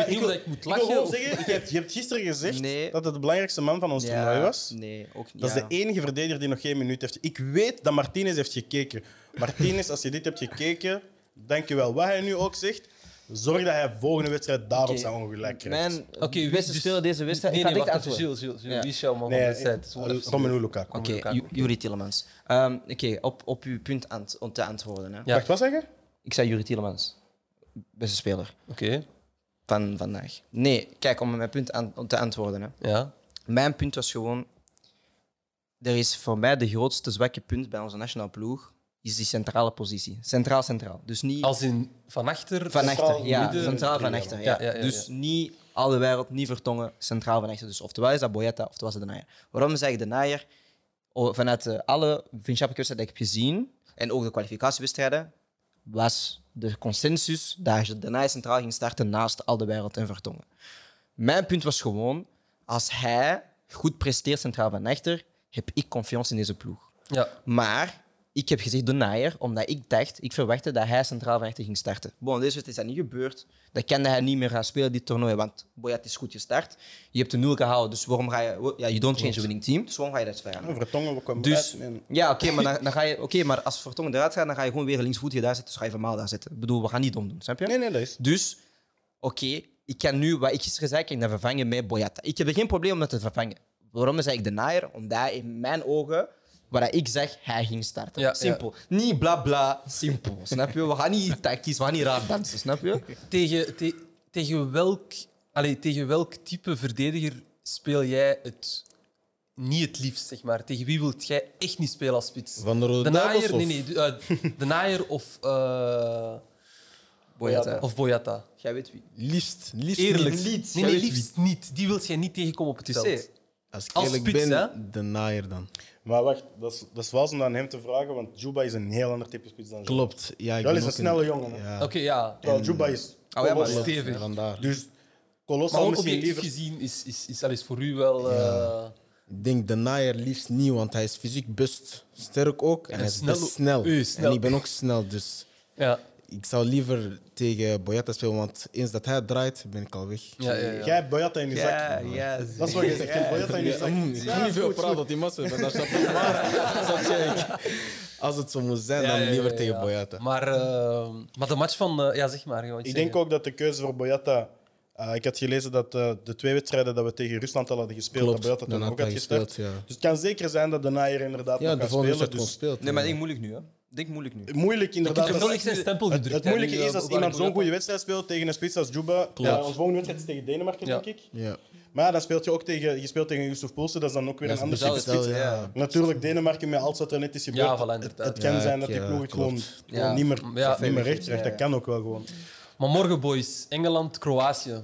[SPEAKER 2] niet of ik moet lachen. Ik
[SPEAKER 3] wil- zeggen, je hebt, je hebt gisteren gezegd
[SPEAKER 4] Nee.
[SPEAKER 3] dat het de belangrijkste man van ons toernooi was.
[SPEAKER 4] Nee, ook niet.
[SPEAKER 3] Dat is
[SPEAKER 4] ja.
[SPEAKER 3] de enige verdediger die nog geen minuut heeft. Ik weet dat Martinez heeft gekeken. Martinez, als je dit hebt gekeken, dank je wel. Wat hij nu ook zegt, zorg dat hij volgende wedstrijd daarop zijn ongelijk krijgt.
[SPEAKER 4] Mijn
[SPEAKER 2] Oké, wie-
[SPEAKER 4] beste
[SPEAKER 2] dus-
[SPEAKER 4] speler deze wedstrijd.
[SPEAKER 2] Nee,
[SPEAKER 4] ik ga
[SPEAKER 2] nee,
[SPEAKER 4] direct
[SPEAKER 2] wacht even.
[SPEAKER 4] antwoorden.
[SPEAKER 2] Gilles, Gilles, Gilles.
[SPEAKER 4] Ja.
[SPEAKER 2] Wie is jouw man
[SPEAKER 3] Nee,
[SPEAKER 2] van de wedstrijd? Dat is wel
[SPEAKER 3] eh, Romelu Lukaku.
[SPEAKER 4] Oké,
[SPEAKER 2] Lukaku.
[SPEAKER 4] Ju- Juri Tielemans. Ehm, Oké, op, op uw punt aan, om te antwoorden. Hè.
[SPEAKER 2] Ja.
[SPEAKER 3] Wacht, wat zeggen?
[SPEAKER 4] Ik zei Juri Tielemans. Beste speler
[SPEAKER 2] Oké,
[SPEAKER 4] van vandaag. Nee, kijk, om mijn punt aan, om te antwoorden. Hè.
[SPEAKER 2] ja.
[SPEAKER 4] Mijn punt was gewoon... Er is voor mij de grootste zwakke punt bij onze nationale ploeg is die centrale positie. Centraal-centraal. Dus niet
[SPEAKER 2] Als in van achter.
[SPEAKER 4] van
[SPEAKER 3] centraal
[SPEAKER 4] achter. Ja,
[SPEAKER 3] midden-
[SPEAKER 4] centraal van
[SPEAKER 3] Ja,
[SPEAKER 4] achter.
[SPEAKER 2] ja,
[SPEAKER 4] Ja.
[SPEAKER 2] ja, ja,
[SPEAKER 4] dus niet alle wereld, niet vertongen, centraal van achter. Dus oftewel is dat Boyata, oftewel is dat de Naaier. Waarom zeg ik de Naaier? Vanuit eh, alle vriendschappelijke wedstrijden die ik heb gezien, en ook de kwalificatiewedstrijden, was de consensus dat je de Naaier centraal ging starten naast al de wereld en vertongen. Mijn punt was gewoon, als hij goed presteert centraal van achter, heb ik confiance in deze ploeg.
[SPEAKER 2] Ja.
[SPEAKER 4] Maar ik heb gezegd de naaier, omdat ik dacht, ik verwachtte dat hij centraal van achter ging starten. Bon, deze wedstrijd is dat niet gebeurd. Dat kende hij niet meer gaan spelen, dit toernooi, want Boyat is goed gestart. Je hebt de nul gehouden, dus waarom ga je... Ja, you don't change the winning team, dus waarom ga je dat veranderen?
[SPEAKER 3] Vertongen, we komen
[SPEAKER 4] Dus.
[SPEAKER 3] En-
[SPEAKER 4] ja, oké, maar, dan, dan ga je, oké, maar als Vertongen eruit gaat, dan ga je gewoon weer linksvoetig daar zitten, dus ga je Vermaal daar zitten. Ik bedoel, we gaan niet dom doen, snap je?
[SPEAKER 3] Nee, nee, dat is...
[SPEAKER 4] Dus, oké, ik kan nu, wat ik gisteren zei, ik kan dat vervangen met Boyata. Ik heb er geen probleem om dat te vervangen. Waarom zei ik de naaier? Omdat in mijn ogen, waar ik zeg, hij ging starten.
[SPEAKER 2] Ja,
[SPEAKER 4] simpel. Niet bla bla, simpel. Snap je? We gaan niet tactisch, we gaan niet raar dansen, snap je?
[SPEAKER 2] Tegen, te- tegen, welk, allee, tegen welk type verdediger speel jij het niet het liefst, zeg maar? Tegen wie wilt jij echt niet spelen als spits?
[SPEAKER 1] Van de Rode
[SPEAKER 2] de naaier,
[SPEAKER 1] of?
[SPEAKER 2] nee, nee, de, eh, de naaier of, eh,
[SPEAKER 4] Boyata.
[SPEAKER 2] of Boyata.
[SPEAKER 4] Jij weet wie.
[SPEAKER 1] Liefst, liefst
[SPEAKER 2] Eerlijk.
[SPEAKER 1] niet.
[SPEAKER 2] Nee,
[SPEAKER 4] Jij
[SPEAKER 2] nee,
[SPEAKER 4] weet
[SPEAKER 2] liefst niet. Die wilt jij niet tegenkomen op het veld.
[SPEAKER 1] Als ik
[SPEAKER 2] Als
[SPEAKER 1] eerlijk
[SPEAKER 2] spits,
[SPEAKER 1] ben,
[SPEAKER 2] hè?
[SPEAKER 1] de naaier dan.
[SPEAKER 3] Maar wacht, dat is, dat is wel om aan hem te vragen, want Juba is een heel ander type spits dan Juba.
[SPEAKER 1] Klopt. Ja, ik ben
[SPEAKER 3] is een
[SPEAKER 1] ook
[SPEAKER 3] snelle jongen. hè.
[SPEAKER 2] Oké, ja.
[SPEAKER 3] Terwijl Juba is...
[SPEAKER 4] Oh, ja, maar.
[SPEAKER 2] Stevig.
[SPEAKER 1] Vandaar.
[SPEAKER 3] Dus
[SPEAKER 2] Maar
[SPEAKER 3] Colossal
[SPEAKER 2] gewoon
[SPEAKER 3] misschien
[SPEAKER 2] objectief
[SPEAKER 3] liever...
[SPEAKER 2] gezien is, is, is, is voor u wel... eh,
[SPEAKER 1] Ik denk de naaier liefst niet, want hij is fysiek best sterk ook. En,
[SPEAKER 2] En
[SPEAKER 1] hij is
[SPEAKER 2] snel
[SPEAKER 1] best
[SPEAKER 2] ook.
[SPEAKER 1] snel.
[SPEAKER 2] Eh, snel.
[SPEAKER 1] En ik ben ook snel, dus
[SPEAKER 2] ja.
[SPEAKER 1] Ik zou liever tegen Boyata spelen, want eens dat hij draait, ben ik al weg.
[SPEAKER 2] Ja, ja, ja.
[SPEAKER 3] Jij hebt Boyata in je zak.
[SPEAKER 4] Ja, ja.
[SPEAKER 3] Dat is wat je zegt. Je hebt Boyata in je zak.
[SPEAKER 1] Mm, ik ga niet veel praten dat die massa is, dat snap ik. Maar als het zo moet zijn,
[SPEAKER 2] Ja,
[SPEAKER 1] dan
[SPEAKER 2] ja, ja,
[SPEAKER 1] liever
[SPEAKER 2] ja,
[SPEAKER 1] tegen. Boyata.
[SPEAKER 2] Maar, eh, maar de match van... eh, ja, zeg maar.
[SPEAKER 3] Ik denk ook dat de keuze voor Boyata... eh, ik had gelezen dat eh, de twee wedstrijden dat we tegen Rusland al hadden gespeeld,
[SPEAKER 1] Klopt,
[SPEAKER 3] dat toen
[SPEAKER 1] had
[SPEAKER 3] ook had gestart.
[SPEAKER 1] ja.
[SPEAKER 3] Dus het kan zeker zijn dat de Nair inderdaad
[SPEAKER 1] Ja,
[SPEAKER 3] nog
[SPEAKER 1] de
[SPEAKER 3] gaat spelen. Dus
[SPEAKER 1] speelt.
[SPEAKER 4] Nee, maar ik denk moeilijk nu, hè. Denk moeilijk nu.
[SPEAKER 3] moeilijk
[SPEAKER 2] Ik
[SPEAKER 3] inderdaad.
[SPEAKER 2] heb
[SPEAKER 3] Dat
[SPEAKER 2] echt zijn stempel
[SPEAKER 3] het,
[SPEAKER 2] gedrukt.
[SPEAKER 3] het moeilijke is als iemand zo'n goede wedstrijd speelt tegen een spits als Juba. Ja, onze volgende wedstrijd is tegen Denemarken,
[SPEAKER 2] Ja.
[SPEAKER 3] denk ik.
[SPEAKER 1] Ja.
[SPEAKER 3] Maar ja, dan speelt je ook tegen, je speelt tegen Yusuf Poulsen, dat is dan ook weer
[SPEAKER 1] Dat
[SPEAKER 3] een ander type spits.
[SPEAKER 1] ja.
[SPEAKER 3] Natuurlijk, Denemarken met alles wat er net is gebeurd.
[SPEAKER 2] Ja, voilà,
[SPEAKER 3] het, het kan
[SPEAKER 1] Ja,
[SPEAKER 3] zijn dat die ploeg het gewoon, niet meer,
[SPEAKER 2] Ja.
[SPEAKER 3] niet meer recht krijgt. Dat kan ook wel gewoon.
[SPEAKER 2] Maar morgen, boys. Engeland, Kroatië.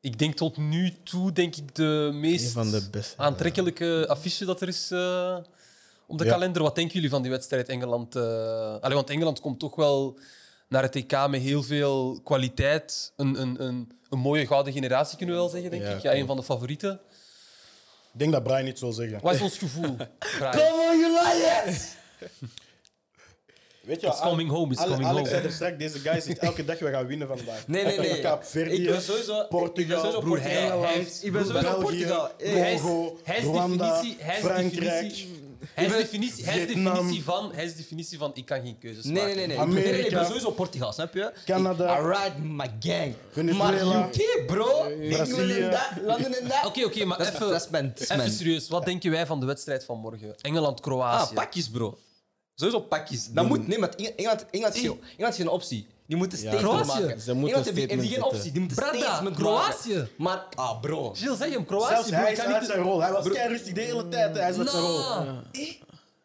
[SPEAKER 2] Ik denk tot nu toe denk ik de meest
[SPEAKER 1] Een van de beste.
[SPEAKER 2] aantrekkelijke affiche dat er is eh, op de
[SPEAKER 3] Ja.
[SPEAKER 2] kalender. Wat denken jullie van die wedstrijd Engeland? Allee, want Engeland komt toch wel naar het EK met heel veel kwaliteit. Een, een, een, een mooie gouden generatie, kunnen we wel zeggen, denk
[SPEAKER 1] Ja,
[SPEAKER 2] ik. Ja, een van de favorieten.
[SPEAKER 3] Ik denk dat Brian niet zou zeggen.
[SPEAKER 2] Wat is ons gevoel? Brian?
[SPEAKER 4] on, you liars!
[SPEAKER 3] Weet je,
[SPEAKER 2] It's coming home, it's
[SPEAKER 3] Ale-
[SPEAKER 2] coming
[SPEAKER 3] Alex
[SPEAKER 2] home.
[SPEAKER 3] zei er straks, deze guy zegt elke dag we gaan winnen vandaag.
[SPEAKER 4] Nee, nee, nee. Ik ben sowieso... ik ben
[SPEAKER 3] Portugal,
[SPEAKER 4] sowieso
[SPEAKER 2] Broer, hij-
[SPEAKER 4] Ik ben sowieso
[SPEAKER 3] België,
[SPEAKER 4] Portugal.
[SPEAKER 2] Hij is,
[SPEAKER 3] Congo,
[SPEAKER 2] hij is
[SPEAKER 3] Rwanda,
[SPEAKER 2] definitie, hij is
[SPEAKER 3] Frankrijk.
[SPEAKER 2] definitie, hij is
[SPEAKER 4] ben-
[SPEAKER 2] definitie, hij is
[SPEAKER 3] Vietnam.
[SPEAKER 2] definitie van, hij is definitie van, ik kan geen keuzes
[SPEAKER 4] Nee,
[SPEAKER 2] maken.
[SPEAKER 4] nee, nee. nee.
[SPEAKER 3] Amerika.
[SPEAKER 4] Nee, nee, ik ben sowieso Portugal, snap je?
[SPEAKER 3] Canada.
[SPEAKER 4] Ik, I ride my gang.
[SPEAKER 3] Venezuela.
[SPEAKER 4] Maar UK, bro. England
[SPEAKER 3] Brazilië.
[SPEAKER 4] en dat, London en dat.
[SPEAKER 2] Oké, oké, maar
[SPEAKER 4] is-
[SPEAKER 2] even,
[SPEAKER 4] is is
[SPEAKER 2] even serieus. Wat denken wij van de wedstrijd van morgen? Engeland-Kroatië.
[SPEAKER 4] Ah, pakjes, bro. Sowieso pakjes. Dat moet... Nee, maar Engeland, Engeland, heeft geen- Engeland heeft geen optie. Die moeten
[SPEAKER 2] Kroatië.
[SPEAKER 4] maken.
[SPEAKER 1] Ze moeten
[SPEAKER 4] Engeland heeft- geen optie. Die moeten
[SPEAKER 2] Brada, Kroatië.
[SPEAKER 4] maken. Maar, ah bro.
[SPEAKER 2] Gilles, zeg hem, Kroatië.
[SPEAKER 3] Zelfs
[SPEAKER 2] bro,
[SPEAKER 3] hij is
[SPEAKER 2] niet
[SPEAKER 3] uit zijn rol. Hij was kei rustig de hele tijd. Hij is uit zijn rol.
[SPEAKER 2] Nou,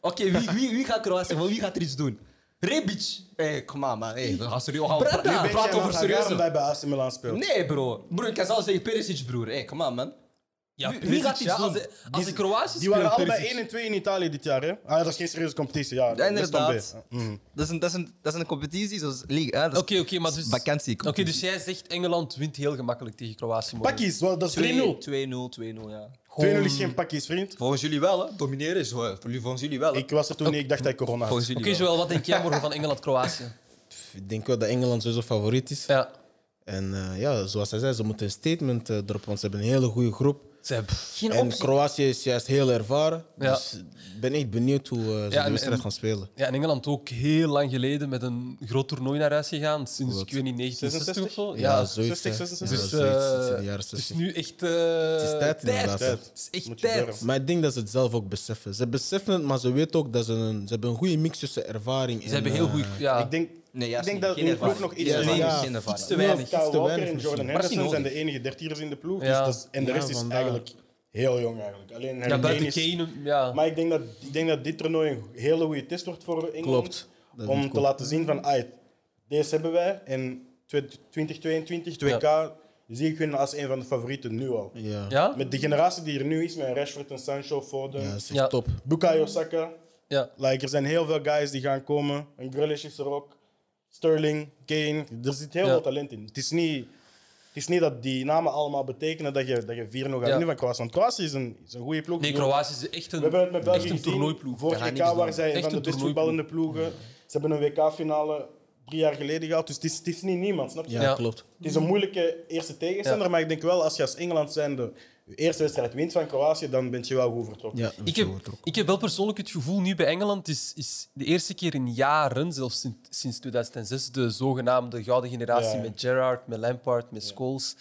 [SPEAKER 4] Oké, wie, wie, wie gaat Kroatië? Wie gaat er iets doen? Rebic. Hé, kom aan, man. Hey, we gaan serieus gaan praten over serieus.
[SPEAKER 3] bij bij AC Milan speelt.
[SPEAKER 4] Nee, bro. Broer, ik kan zelfs zeggen Perisic, broer. Hé, kom aan, man.
[SPEAKER 2] Ja,
[SPEAKER 4] gaat iets
[SPEAKER 2] ja,
[SPEAKER 4] doen?
[SPEAKER 2] Als, hij- als Kroatië
[SPEAKER 3] Die waren
[SPEAKER 2] speelt,
[SPEAKER 3] allebei
[SPEAKER 2] Perisic.
[SPEAKER 3] 1 en 2 in Italië dit jaar. Hè? Ah, dat is geen serieuze competitie. Ja,
[SPEAKER 4] Ja, inderdaad.
[SPEAKER 3] Mhm.
[SPEAKER 4] Dat is een, dat is een, dat is een competitie zoals league. hè. Dat is
[SPEAKER 2] Oké, oké, maar dus...
[SPEAKER 4] vakantie.
[SPEAKER 2] Oké, dus jij zegt Engeland wint heel gemakkelijk tegen Kroatië morgen.
[SPEAKER 3] Pakkies, wel, dat is 2-0.
[SPEAKER 4] 2-0, 2-0, ja.
[SPEAKER 3] 2-0 is geen pakkies, vriend.
[SPEAKER 4] Volgens jullie wel, hè? Domineren is wel. Volgens jullie wel. hè?
[SPEAKER 3] Ik was er toen niet, ik dacht dat ik corona had.
[SPEAKER 4] Volgens jullie
[SPEAKER 2] Oké,
[SPEAKER 4] wel.
[SPEAKER 2] Joël, wat denk jij morgen van Engeland-Kroatië?
[SPEAKER 1] Ik denk wel dat Engeland sowieso favoriet is.
[SPEAKER 2] Ja.
[SPEAKER 1] En eh, ja, zoals hij zei, ze moeten een statement eh, erop, want ze hebben een hele goede groep.
[SPEAKER 2] Ze hebben...
[SPEAKER 4] Geen
[SPEAKER 1] En
[SPEAKER 4] optie.
[SPEAKER 1] Kroatië is juist heel ervaren.
[SPEAKER 2] Ja.
[SPEAKER 1] Dus ik ben echt benieuwd hoe eh, ze
[SPEAKER 2] en-
[SPEAKER 1] de wedstrijd
[SPEAKER 2] en-
[SPEAKER 1] gaan spelen.
[SPEAKER 2] Ja, en Engeland ook heel lang geleden met een groot toernooi naar huis gegaan. Sinds,
[SPEAKER 1] Klopt.
[SPEAKER 2] ik weet niet, 1960 of zo.
[SPEAKER 1] Ja,
[SPEAKER 2] Ja,
[SPEAKER 1] zoiets.
[SPEAKER 3] 60,
[SPEAKER 1] hè.
[SPEAKER 3] 66.
[SPEAKER 1] Ja,
[SPEAKER 2] dus
[SPEAKER 1] zoiets,
[SPEAKER 2] eh,
[SPEAKER 1] iets in de jaren
[SPEAKER 2] het is
[SPEAKER 1] 60.
[SPEAKER 2] nu echt eh,
[SPEAKER 1] Het is tijd inderdaad.
[SPEAKER 3] Tijd.
[SPEAKER 2] Het is echt
[SPEAKER 3] Moet je
[SPEAKER 2] tijd.
[SPEAKER 3] durven.
[SPEAKER 1] Maar ik denk dat ze het zelf ook beseffen. Ze beseffen het, maar ze weten ook dat ze een, ze hebben een goede mix tussen ervaring
[SPEAKER 2] Ze hebben
[SPEAKER 1] en,
[SPEAKER 2] heel
[SPEAKER 1] eh,
[SPEAKER 2] goed... Ja.
[SPEAKER 3] Ik denk,
[SPEAKER 4] Nee,
[SPEAKER 3] ik denk dat de ploeg nog iets
[SPEAKER 1] Ja,
[SPEAKER 3] te
[SPEAKER 1] ja.
[SPEAKER 2] Iets te weinig.
[SPEAKER 3] Kyle Walker en Jordan. Henderson zijn de enige dertiers in de ploeg.
[SPEAKER 2] Ja.
[SPEAKER 3] Dus dat is, en de
[SPEAKER 1] Ja,
[SPEAKER 3] rest is eigenlijk heel jong. Eigenlijk. Alleen
[SPEAKER 2] ja, buiten
[SPEAKER 3] is...
[SPEAKER 2] Kane... Ja.
[SPEAKER 3] Maar ik denk, dat, ik denk dat dit toernooi een hele goede test wordt voor Engeland.
[SPEAKER 1] Klopt. Dat
[SPEAKER 3] om te laten zien van, ah, deze hebben wij. En 2022, 2K, zie ik hun als een van de favorieten nu al.
[SPEAKER 1] Ja, ja.
[SPEAKER 2] Ja?
[SPEAKER 3] Met de generatie die er nu is, met Rashford en Sancho, Foden,
[SPEAKER 1] dat is
[SPEAKER 2] Ja.
[SPEAKER 1] top.
[SPEAKER 3] Bukayo Saka.
[SPEAKER 2] Ja.
[SPEAKER 3] Like, er zijn heel veel guys die gaan komen. En Grealish is er ook. Sterling, Kane. Er zit heel
[SPEAKER 2] Ja.
[SPEAKER 3] veel talent in. Het is niet, het is niet dat die namen allemaal betekenen dat je, dat je 4-0 gaat
[SPEAKER 2] Ja.
[SPEAKER 3] winnen van Kroatië. Want Kroatië is een, is een goede ploeg.
[SPEAKER 2] Nee, Kroatië is echt een,
[SPEAKER 3] We hebben het met België
[SPEAKER 2] echt toernooiploeg.
[SPEAKER 3] Vorig WK waren
[SPEAKER 4] doen.
[SPEAKER 3] zij
[SPEAKER 2] Echt
[SPEAKER 3] van de best voetballende ploegen. Ze hebben een WK-finale drie jaar geleden gehad. Dus het is, het is niet niemand, snap je?
[SPEAKER 1] Ja,
[SPEAKER 2] Ja.
[SPEAKER 1] klopt.
[SPEAKER 3] Het is een moeilijke eerste tegenstander.
[SPEAKER 2] Ja.
[SPEAKER 3] Maar ik denk wel, als je als Engeland zijnde je eerste wedstrijd wint van Kroatië, dan ben je wel goed vertrokken.
[SPEAKER 1] Ja,
[SPEAKER 2] Ik heb, ik heb wel persoonlijk het gevoel, nu bij Engeland is, is de eerste keer in jaren, zelfs sinds, sinds 2006, de zogenaamde gouden generatie
[SPEAKER 3] Ja.
[SPEAKER 2] met Gerrard, met Lampard, met Scholes,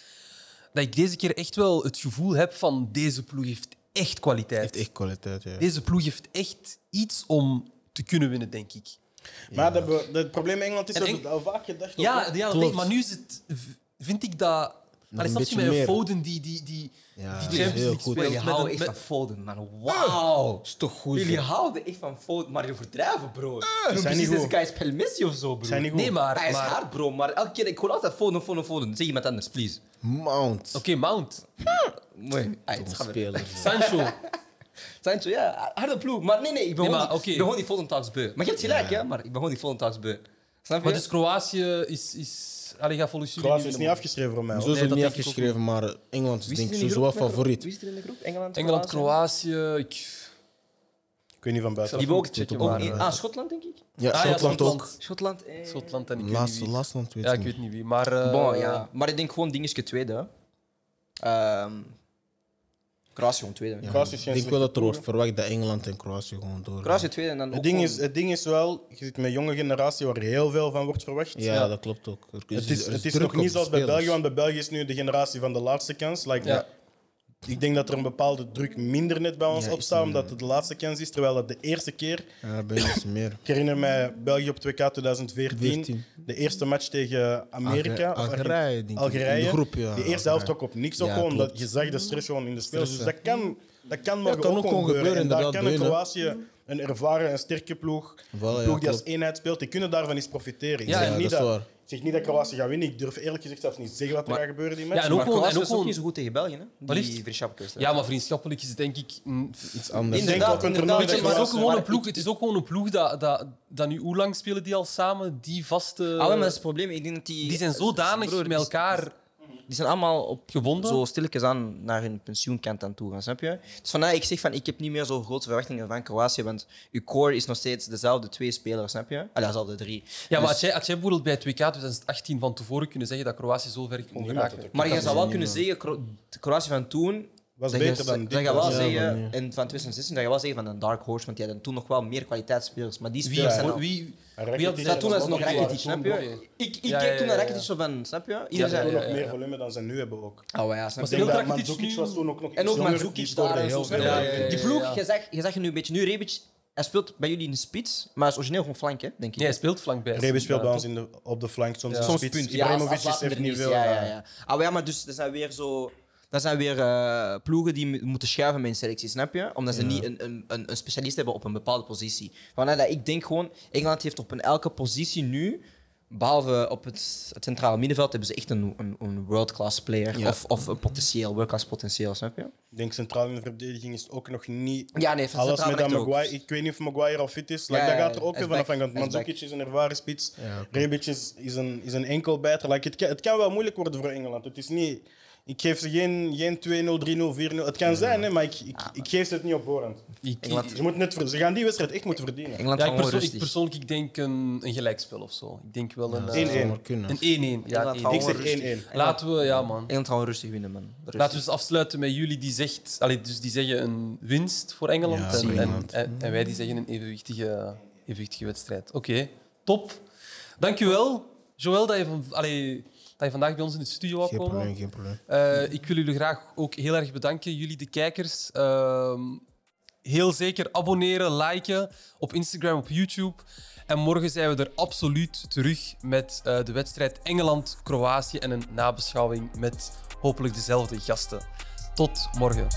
[SPEAKER 2] dat ik deze keer echt wel het gevoel heb van deze ploeg heeft echt kwaliteit.
[SPEAKER 1] heeft echt kwaliteit. Ja.
[SPEAKER 2] Deze ploeg heeft echt iets om te kunnen winnen, denk ik.
[SPEAKER 3] Maar dat we- het probleem in Engeland is,
[SPEAKER 2] En
[SPEAKER 3] dat
[SPEAKER 2] Eng-
[SPEAKER 3] het al vaak gedacht
[SPEAKER 2] Ja, ja maar nu is het, vind ik dat... Allee,
[SPEAKER 1] een
[SPEAKER 2] snap je, met
[SPEAKER 1] meer.
[SPEAKER 2] Foden die, die, die,
[SPEAKER 1] Ja,
[SPEAKER 2] die
[SPEAKER 1] dat is
[SPEAKER 2] Champions
[SPEAKER 1] heel
[SPEAKER 2] League
[SPEAKER 1] goed.
[SPEAKER 2] speelt.
[SPEAKER 4] Jullie houden
[SPEAKER 2] een-
[SPEAKER 4] echt van Foden, man. Wauw.
[SPEAKER 1] is toch goed.
[SPEAKER 4] Jullie houden echt van Foden, maar je verdrijven, bro. Uh,
[SPEAKER 3] zijn niet
[SPEAKER 4] precies
[SPEAKER 3] goed.
[SPEAKER 4] deze guy is of zo, bro.
[SPEAKER 3] Zijn niet goed.
[SPEAKER 2] Nee, maar...
[SPEAKER 4] Hij is
[SPEAKER 2] maar-
[SPEAKER 4] hard, bro, maar elke keer, ik hoor altijd Foden, Foden, Foden. Zeg iemand anders, please.
[SPEAKER 1] Mount.
[SPEAKER 2] Oké, Mount.
[SPEAKER 4] Mooi.
[SPEAKER 1] Een speler.
[SPEAKER 2] Sancho.
[SPEAKER 4] Sancho, ja, harde ploeg. Maar nee, nee, ik ben, gewoon,
[SPEAKER 2] maar
[SPEAKER 4] die,
[SPEAKER 2] oké.
[SPEAKER 4] ik ben gewoon die Foden talks beu. Maar je hebt gelijk, hè, maar ik ben gewoon die Foden talks beu. Snap je?
[SPEAKER 2] Maar dus Kroatië is... is allee, gaat
[SPEAKER 3] is niet afgeschreven voor mij. hoor.
[SPEAKER 1] Zo is
[SPEAKER 2] Nee,
[SPEAKER 1] het
[SPEAKER 2] dat
[SPEAKER 1] niet
[SPEAKER 2] denk ik ook
[SPEAKER 1] afgeschreven, maar Engeland is
[SPEAKER 4] Wie
[SPEAKER 1] denk
[SPEAKER 4] zit
[SPEAKER 1] ik
[SPEAKER 4] er in de
[SPEAKER 1] sowieso wel
[SPEAKER 4] groep met Kro-
[SPEAKER 1] favoriet.
[SPEAKER 4] Wie zit er in de groep? Engeland,
[SPEAKER 2] Engeland,
[SPEAKER 4] Kroatië?
[SPEAKER 2] Ik...
[SPEAKER 3] Ik weet niet van buiten.
[SPEAKER 4] Die hebben ook,
[SPEAKER 2] checken,
[SPEAKER 4] ook
[SPEAKER 2] maar,
[SPEAKER 4] in-
[SPEAKER 2] eh,
[SPEAKER 4] ah, Schotland, denk ik.
[SPEAKER 1] Ja,
[SPEAKER 2] Ah, ja,
[SPEAKER 1] Schotland ook.
[SPEAKER 4] Schotland. Eh.
[SPEAKER 2] Schotland en ik weet
[SPEAKER 1] Laatste,
[SPEAKER 2] niet wie.
[SPEAKER 1] laatste land weet
[SPEAKER 2] Ja,
[SPEAKER 1] ik
[SPEAKER 2] ik
[SPEAKER 1] niet.
[SPEAKER 2] weet niet wie. Maar... eh,
[SPEAKER 4] Bon, ja. Maar ik denk gewoon dingetje tweede. hè. Ehm Kroatië gewoon tweede.
[SPEAKER 1] Ja,
[SPEAKER 3] Kroatië is
[SPEAKER 1] ik
[SPEAKER 3] geen
[SPEAKER 1] denk wel
[SPEAKER 3] slechte
[SPEAKER 1] dat er wordt
[SPEAKER 3] ploeg,
[SPEAKER 1] verwacht dat Engeland en Kroatië gewoon door.
[SPEAKER 4] Kroatië tweede en dan
[SPEAKER 3] Het ding,
[SPEAKER 4] gewoon-
[SPEAKER 3] is, het ding is wel, je zit met een jonge generatie waar heel veel van wordt verwacht.
[SPEAKER 1] Ja,
[SPEAKER 2] Ja.
[SPEAKER 1] dat klopt ook. Er
[SPEAKER 3] Het is, het is
[SPEAKER 1] druk
[SPEAKER 3] nog
[SPEAKER 1] op
[SPEAKER 3] niet zoals bij
[SPEAKER 1] spelers.
[SPEAKER 3] België, want bij België is nu de generatie van de laatste kans. Like,
[SPEAKER 2] Ja.
[SPEAKER 3] Ik denk dat er een bepaalde druk minder net bij ons
[SPEAKER 1] Ja,
[SPEAKER 3] op
[SPEAKER 1] is
[SPEAKER 3] staat,
[SPEAKER 1] een-
[SPEAKER 3] omdat het de laatste kans is. Terwijl dat de eerste keer,
[SPEAKER 1] Ja, bij ons meer.
[SPEAKER 3] ik herinner mij België op 2K 2014,
[SPEAKER 1] 14.
[SPEAKER 3] de eerste match tegen Amerika.
[SPEAKER 1] Algerije, denk ik.
[SPEAKER 3] Algerije.
[SPEAKER 1] In de groep, ja.
[SPEAKER 3] Die eerste helft trok op niks op,
[SPEAKER 1] Ja,
[SPEAKER 3] gewoon, omdat je zag de stress gewoon in de spelers. Dus dat kan, dat kan morgen
[SPEAKER 1] kan
[SPEAKER 3] ook
[SPEAKER 1] ook
[SPEAKER 3] gewoon gebeuren. En daar kan Kroatië, een ervaren en sterke ploeg, een
[SPEAKER 1] ja,
[SPEAKER 3] ploeg die als eenheid speelt, die kunnen daarvan eens profiteren. Ik
[SPEAKER 2] Ja,
[SPEAKER 3] zeg
[SPEAKER 2] ja,
[SPEAKER 3] niet
[SPEAKER 1] dat is
[SPEAKER 3] dat,
[SPEAKER 1] waar.
[SPEAKER 3] ik zeg niet dat Kroatië gaat winnen. Ik durf eerlijk gezegd zelfs niet zeggen wat er
[SPEAKER 4] Maar-
[SPEAKER 3] gaat gebeuren die match.
[SPEAKER 2] Ja, en ook
[SPEAKER 4] Maar
[SPEAKER 2] gewoon-
[SPEAKER 4] Kroatië
[SPEAKER 2] en ook
[SPEAKER 4] is ook
[SPEAKER 2] gewoon-
[SPEAKER 4] niet zo goed tegen België, hè? Die vriendschappelijke
[SPEAKER 2] Ja, maar vriendschappelijk is het denk ik... mm,
[SPEAKER 1] Iets anders.
[SPEAKER 3] Ik denk
[SPEAKER 4] Inderdaad, inderdaad.
[SPEAKER 2] het is ook gewoon een ploeg, het is ook gewoon een ploeg dat, dat, dat nu... Hoe lang spelen die al samen? Die vaste...
[SPEAKER 4] Ah, maar dat is het probleem. Ik denk dat die...
[SPEAKER 2] die zijn zodanig
[SPEAKER 4] Broer,
[SPEAKER 2] met elkaar
[SPEAKER 4] Die zijn allemaal op
[SPEAKER 2] gebonden.
[SPEAKER 4] zo stilletjes aan naar hun pensioenkant aan toe gaan, snap je? Dus vandaar ik zeg van, ik heb niet meer zo grote verwachtingen van Kroatië, want uw core is nog steeds dezelfde twee spelers, snap je? Ah, dezelfde drie.
[SPEAKER 2] Ja, maar
[SPEAKER 4] Dus-
[SPEAKER 2] als jij, jij bijvoorbeeld bij het WK 2018 van tevoren kunnen zeggen dat Kroatië zo ver kon geraken.
[SPEAKER 3] had.
[SPEAKER 4] Maar je zou wel kunnen zeggen, Kro- de Kroatië van toen...
[SPEAKER 3] Was
[SPEAKER 4] dat
[SPEAKER 3] beter
[SPEAKER 4] je,
[SPEAKER 3] dan
[SPEAKER 4] dat
[SPEAKER 3] dit.
[SPEAKER 4] je wel
[SPEAKER 3] Ja,
[SPEAKER 4] zeggen, en van 2016, dat je wel zeggen van een dark horse, want die hadden toen nog wel meer kwaliteitsspelers. Maar die
[SPEAKER 2] Wie,
[SPEAKER 4] spelers zijn al-
[SPEAKER 2] wie, wie had
[SPEAKER 3] is
[SPEAKER 4] Dat toen was
[SPEAKER 3] was
[SPEAKER 4] nog Rakitic, snap je? Ik, ik
[SPEAKER 2] Ja,
[SPEAKER 4] keek
[SPEAKER 2] ja,
[SPEAKER 4] toen naar
[SPEAKER 2] ja,
[SPEAKER 4] Rakitic zo van, snap je?
[SPEAKER 2] Ja,
[SPEAKER 4] Iedereen
[SPEAKER 3] Ze
[SPEAKER 4] zei,
[SPEAKER 3] hebben
[SPEAKER 2] ja,
[SPEAKER 3] nog
[SPEAKER 2] ja.
[SPEAKER 3] meer volume dan ze nu hebben ook.
[SPEAKER 4] oh ja, snap je?
[SPEAKER 2] Rakitic
[SPEAKER 3] Mandzukic
[SPEAKER 2] nu-
[SPEAKER 3] was toen ook nog
[SPEAKER 4] En ook Mandzukic daar en
[SPEAKER 3] heel
[SPEAKER 4] zo.
[SPEAKER 2] Ja, ja, ja,
[SPEAKER 4] Die
[SPEAKER 2] ja,
[SPEAKER 4] ploeg,
[SPEAKER 2] ja.
[SPEAKER 4] je zag, nu een beetje nu Rebic hij speelt bij jullie in de spits, maar hij is origineel gewoon flank, hè, denk ik.
[SPEAKER 2] Nee, hij speelt flankbij.
[SPEAKER 3] Rebi speelt bij
[SPEAKER 2] Ja,
[SPEAKER 3] ons in de, op de flank, soms
[SPEAKER 2] Ja.
[SPEAKER 3] in de
[SPEAKER 4] Soms
[SPEAKER 3] spits.
[SPEAKER 4] punt. Ja,
[SPEAKER 3] Ibrahimovic
[SPEAKER 4] als- als
[SPEAKER 3] heeft
[SPEAKER 4] later
[SPEAKER 3] niet
[SPEAKER 4] is.
[SPEAKER 3] veel.
[SPEAKER 4] Ja, ja,
[SPEAKER 3] ja.
[SPEAKER 4] ja. Ah, ja, maar dus er zijn weer zo... Dat zijn weer eh, ploegen die moeten schuiven met een selectie, snap je? Omdat ze niet een, een, een, een specialist hebben op een bepaalde positie. Vandaar dat ik denk gewoon, Engeland heeft op een elke positie nu, behalve op het, het centrale middenveld, hebben ze echt een, een, een world-class player.
[SPEAKER 1] Ja.
[SPEAKER 4] Of, of een potentieel, world-class potentieel, snap je?
[SPEAKER 3] Ik denk centraal in de verdediging is ook nog niet
[SPEAKER 4] Ja, nee, van
[SPEAKER 3] alles met dat
[SPEAKER 4] rechter ook.
[SPEAKER 3] Maguire. Ik weet niet of Maguire al fit is. Like,
[SPEAKER 4] Ja,
[SPEAKER 3] dat gaat er ook weer vanaf.
[SPEAKER 4] is
[SPEAKER 3] Mandzukic is een ervaren spits.
[SPEAKER 1] Ja.
[SPEAKER 3] Rebic is, is, een, is een enkelbijter. Like, het, kan, het kan wel moeilijk worden voor Engeland. Het is niet... Ik geef ze geen, geen 2-0, 3-0, 4-0. Het kan zijn, hè, maar ik, ik, ik geef ze het niet op voorhand.
[SPEAKER 2] Ik,
[SPEAKER 4] Engeland-
[SPEAKER 3] Ze, moeten het, ver- ze gaan die wedstrijd echt moeten verdienen.
[SPEAKER 4] Engeland
[SPEAKER 2] ja,
[SPEAKER 4] kan
[SPEAKER 2] ik,
[SPEAKER 4] gewoon
[SPEAKER 2] perso- ik
[SPEAKER 4] rustig.
[SPEAKER 2] persoonlijk ik denk een, een gelijkspel of zo. Ik denk wel een
[SPEAKER 1] dat
[SPEAKER 2] eh,
[SPEAKER 1] maar kunnen.
[SPEAKER 2] een 1-1. Ja,
[SPEAKER 4] Engeland
[SPEAKER 2] een
[SPEAKER 4] gaat
[SPEAKER 2] 1-1.
[SPEAKER 3] Ik zeg
[SPEAKER 4] rustig.
[SPEAKER 3] 1-1.
[SPEAKER 2] Laten we, ja man.
[SPEAKER 4] Engeland gaat gewoon rustig winnen, man. Rustig.
[SPEAKER 2] Laten we eens afsluiten met jullie die zegt, allee, dus die zeggen een winst voor Engeland,
[SPEAKER 1] Ja,
[SPEAKER 2] en, en,
[SPEAKER 1] Engeland.
[SPEAKER 2] en, en wij die zeggen een evenwichtige, evenwichtige wedstrijd. Oké, top. Dankjewel, Joël, dat je, van, allee, dat je vandaag bij ons in de studio wou
[SPEAKER 1] Geen
[SPEAKER 2] komen.
[SPEAKER 1] probleem, geen probleem.
[SPEAKER 2] Eh, ik wil jullie graag ook heel erg bedanken, jullie de kijkers. Ehm, heel zeker abonneren, liken op Instagram, op YouTube. En morgen zijn we er absoluut terug met eh, de wedstrijd Engeland-Kroatië en een nabeschouwing met hopelijk dezelfde gasten. Tot morgen.